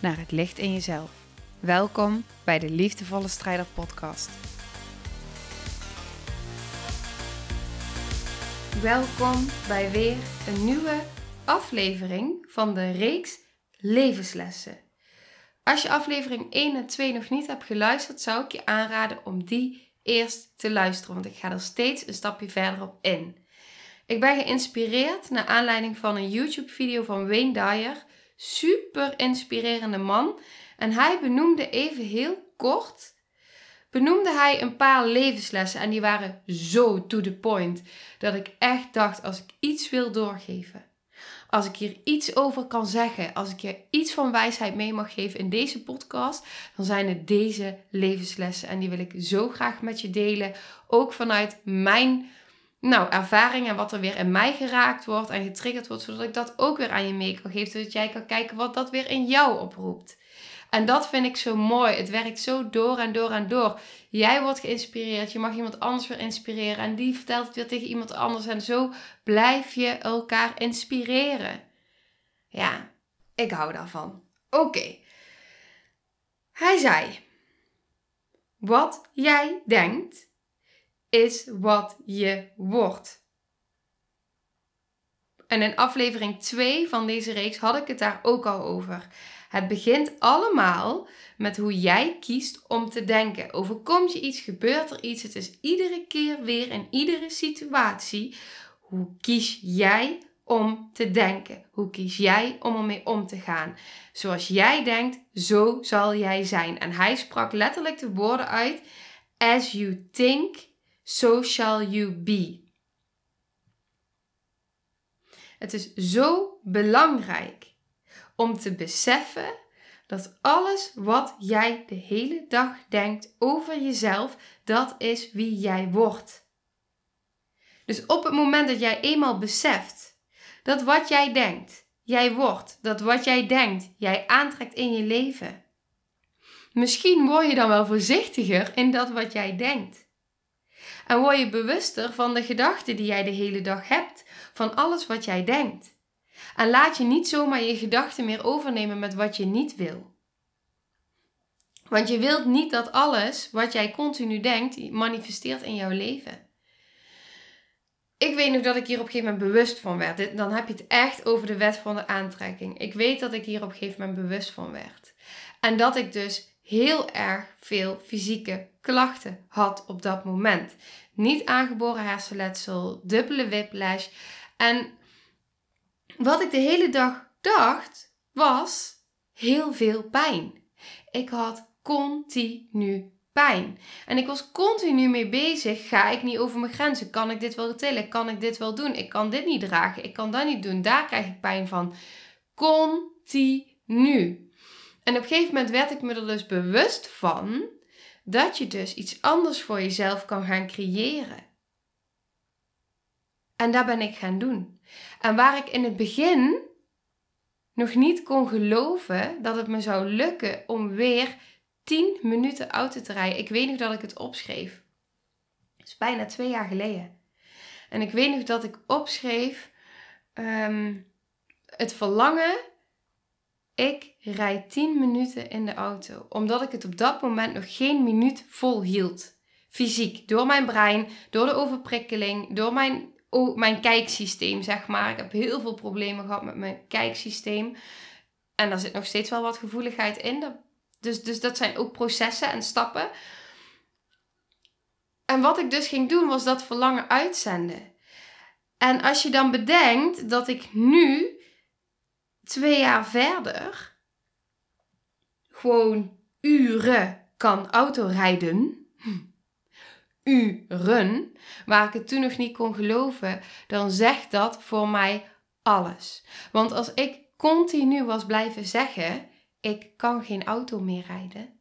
naar het licht in jezelf. Welkom bij de Liefdevolle Strijder Podcast. Welkom bij weer een nieuwe aflevering van de reeks Levenslessen. Als je aflevering 1 en 2 nog niet hebt geluisterd, zou ik je aanraden om die eerst te luisteren, want ik ga er steeds een stapje verder op in. Ik ben geïnspireerd naar aanleiding van een YouTube-video van Wayne Dyer. Super inspirerende man. En hij benoemde even heel kort benoemde hij een paar levenslessen en die waren zo to the point dat ik echt dacht als ik iets wil doorgeven, als ik hier iets over kan zeggen, als ik je iets van wijsheid mee mag geven in deze podcast, dan zijn het deze levenslessen en die wil ik zo graag met je delen, ook vanuit mijn nou, ervaring en wat er weer in mij geraakt wordt en getriggerd wordt, zodat ik dat ook weer aan je mee kan geven, zodat jij kan kijken wat dat weer in jou oproept. En dat vind ik zo mooi. Het werkt zo door en door en door. Jij wordt geïnspireerd, je mag iemand anders weer inspireren en die vertelt het weer tegen iemand anders en zo blijf je elkaar inspireren. Ja, ik hou daarvan. Oké. Hij zei: Wat jij denkt is wat je wordt. En in aflevering 2 van deze reeks had ik het daar ook al over. Het begint allemaal met hoe jij kiest om te denken. Overkomt je iets, gebeurt er iets. Het is iedere keer weer in iedere situatie. Hoe kies jij om te denken? Hoe kies jij om ermee om te gaan? Zoals jij denkt, zo zal jij zijn. En hij sprak letterlijk de woorden uit: As you think, so shall you be. Het is zo belangrijk om te beseffen dat alles wat jij de hele dag denkt over jezelf, dat is wie jij wordt. Dus op het moment dat jij eenmaal beseft dat wat jij denkt, jij wordt, dat wat jij denkt, jij aantrekt in je leven. Misschien word je dan wel voorzichtiger in dat wat jij denkt. En word je bewuster van de gedachten die jij de hele dag hebt, van alles wat jij denkt. En laat je niet zomaar je gedachten meer overnemen met wat je niet wil. Want je wilt niet dat alles wat jij continu denkt manifesteert in jouw leven. Ik weet nog dat ik hier op een gegeven moment bewust van werd. Dan heb je het echt over de wet van de aantrekking. Ik weet dat ik hier op een gegeven moment bewust van werd. En dat ik dus heel erg veel fysieke klachten had op dat moment. Niet aangeboren hersenletsel, dubbele whiplash. En wat ik de hele dag dacht, was heel veel pijn. Ik had continu pijn. En ik was continu mee bezig. Ga ik niet over mijn grenzen? Kan ik dit wel tillen? Kan ik dit wel doen? Ik kan dit niet dragen. Ik kan dat niet doen. Daar krijg ik pijn van. Continu. En op een gegeven moment werd ik me er dus bewust van dat je dus iets anders voor jezelf kan gaan creëren. En dat ben ik gaan doen. En waar ik in het begin nog niet kon geloven dat het me zou lukken om weer 10 minuten auto te rijden. Ik weet nog dat ik het opschreef. Het is bijna twee jaar geleden. En ik weet nog dat ik opschreef ehm, het verlangen. Ik rijd 10 minuten in de auto. Omdat ik het op dat moment nog geen minuut vol hield. Fysiek. Door mijn brein, door de overprikkeling, door mijn mijn kijksysteem, zeg maar. Ik heb heel veel problemen gehad met mijn kijksysteem. En daar zit nog steeds wel wat gevoeligheid in. Dus, dus dat zijn ook processen en stappen. En wat ik dus ging doen, was dat verlangen uitzenden. En als je dan bedenkt dat ik nu, twee jaar verder, gewoon uren kan autorijden. Uren waar ik het toen nog niet kon geloven, dan zegt dat voor mij alles. Want als ik continu was blijven zeggen: ik kan geen auto meer rijden.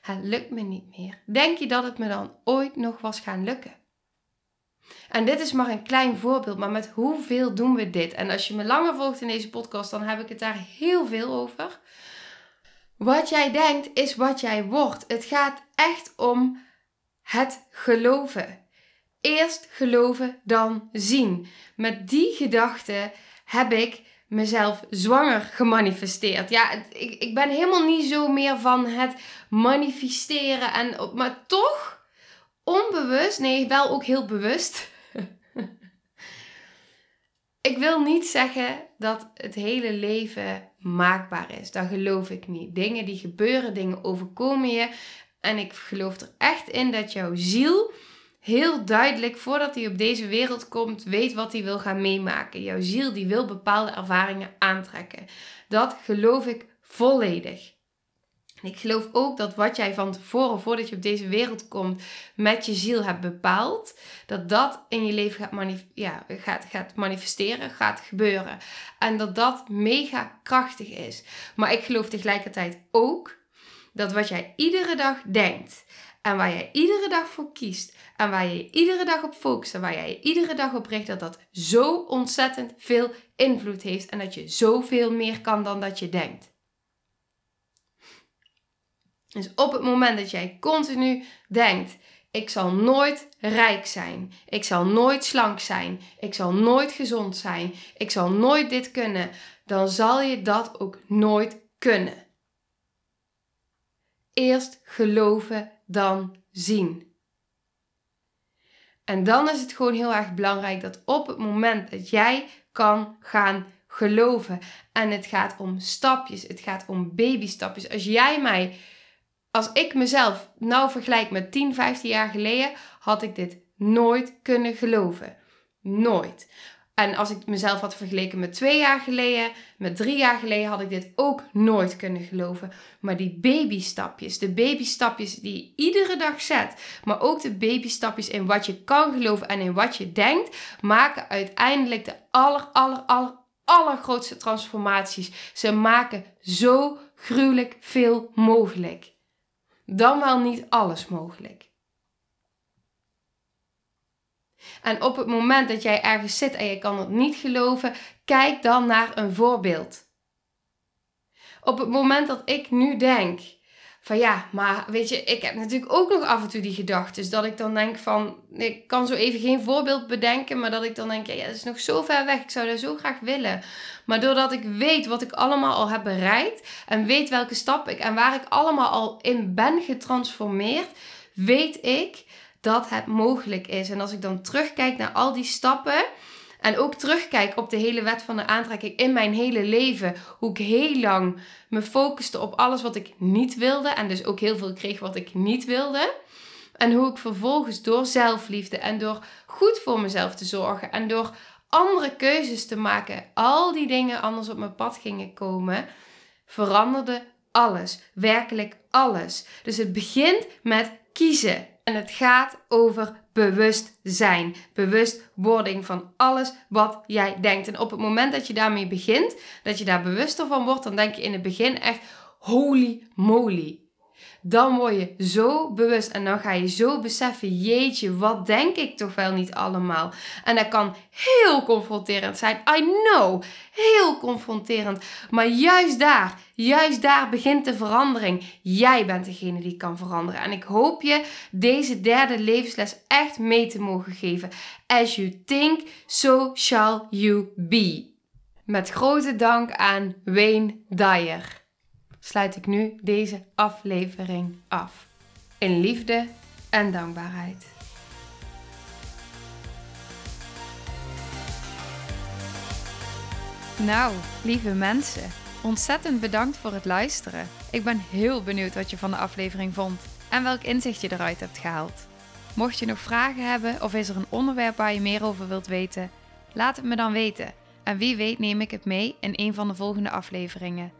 Het lukt me niet meer. Denk je dat het me dan ooit nog was gaan lukken? En dit is maar een klein voorbeeld, maar met hoeveel doen we dit? En als je me langer volgt in deze podcast, dan heb ik het daar heel veel over. Wat jij denkt is wat jij wordt. Het gaat echt om het geloven. Eerst geloven, dan zien. Met die gedachte heb ik mezelf zwanger gemanifesteerd. Ja, ik, ik ben helemaal niet zo meer van het manifesteren. En, maar toch, onbewust, nee, wel ook heel bewust. ik wil niet zeggen dat het hele leven maakbaar is. Dat geloof ik niet. Dingen die gebeuren, dingen overkomen je. En ik geloof er echt in dat jouw ziel heel duidelijk, voordat hij op deze wereld komt, weet wat hij wil gaan meemaken. Jouw ziel die wil bepaalde ervaringen aantrekken. Dat geloof ik volledig. Ik geloof ook dat wat jij van tevoren, voordat je op deze wereld komt, met je ziel hebt bepaald, dat dat in je leven gaat, ja, gaat, gaat manifesteren, gaat gebeuren. En dat dat mega krachtig is. Maar ik geloof tegelijkertijd ook dat wat jij iedere dag denkt en waar jij iedere dag voor kiest en waar je iedere dag op focust en waar jij je iedere dag op richt, dat dat zo ontzettend veel invloed heeft en dat je zoveel meer kan dan dat je denkt. Dus op het moment dat jij continu denkt: ik zal nooit rijk zijn, ik zal nooit slank zijn, ik zal nooit gezond zijn, ik zal nooit dit kunnen, dan zal je dat ook nooit kunnen. Eerst geloven, dan zien. En dan is het gewoon heel erg belangrijk dat op het moment dat jij kan gaan geloven. En het gaat om stapjes, het gaat om babystapjes. Als jij mij, als ik mezelf nou vergelijk met 10, 15 jaar geleden, had ik dit nooit kunnen geloven. Nooit. En als ik mezelf had vergeleken met twee jaar geleden, met drie jaar geleden, had ik dit ook nooit kunnen geloven. Maar die babystapjes, de babystapjes die je iedere dag zet, maar ook de babystapjes in wat je kan geloven en in wat je denkt, maken uiteindelijk de aller, aller, aller, allergrootste transformaties. Ze maken zo gruwelijk veel mogelijk. Dan wel niet alles mogelijk. En op het moment dat jij ergens zit en je kan het niet geloven, kijk dan naar een voorbeeld. Op het moment dat ik nu denk van ja, maar weet je, ik heb natuurlijk ook nog af en toe die gedachten. Dat ik dan denk van, ik kan zo even geen voorbeeld bedenken, maar dat ik dan denk, ja, dat is nog zo ver weg, ik zou dat zo graag willen. Maar doordat ik weet wat ik allemaal al heb bereikt en weet welke stappen ik en waar ik allemaal al in ben getransformeerd, weet ik dat het mogelijk is. En als ik dan terugkijk naar al die stappen. En ook terugkijk op de hele wet van de aantrekking in mijn hele leven. Hoe ik heel lang me focuste op alles wat ik niet wilde. En dus ook heel veel kreeg wat ik niet wilde. En hoe ik vervolgens door zelfliefde en door goed voor mezelf te zorgen. En door andere keuzes te maken. Al die dingen anders op mijn pad gingen komen. Veranderde alles. Werkelijk alles. Dus het begint met kiezen. En het gaat over bewustzijn. Bewustwording van alles wat jij denkt. En op het moment dat je daarmee begint, dat je daar bewuster van wordt, dan denk je in het begin echt: holy moly dan word je zo bewust en dan ga je zo beseffen, jeetje, wat denk ik toch wel niet allemaal. En dat kan heel confronterend zijn. I know, heel confronterend. Maar juist daar, juist daar begint de verandering. Jij bent degene die kan veranderen. En ik hoop je deze derde levensles echt mee te mogen geven. As you think, so shall you be. Met grote dank aan Wayne Dyer sluit ik nu deze aflevering af. In liefde en dankbaarheid. Nou, lieve mensen, ontzettend bedankt voor het luisteren. Ik ben heel benieuwd wat je van de aflevering vond en welk inzicht je eruit hebt gehaald. Mocht je nog vragen hebben of is er een onderwerp waar je meer over wilt weten, laat het me dan weten. En wie weet neem ik het mee in een van de volgende afleveringen.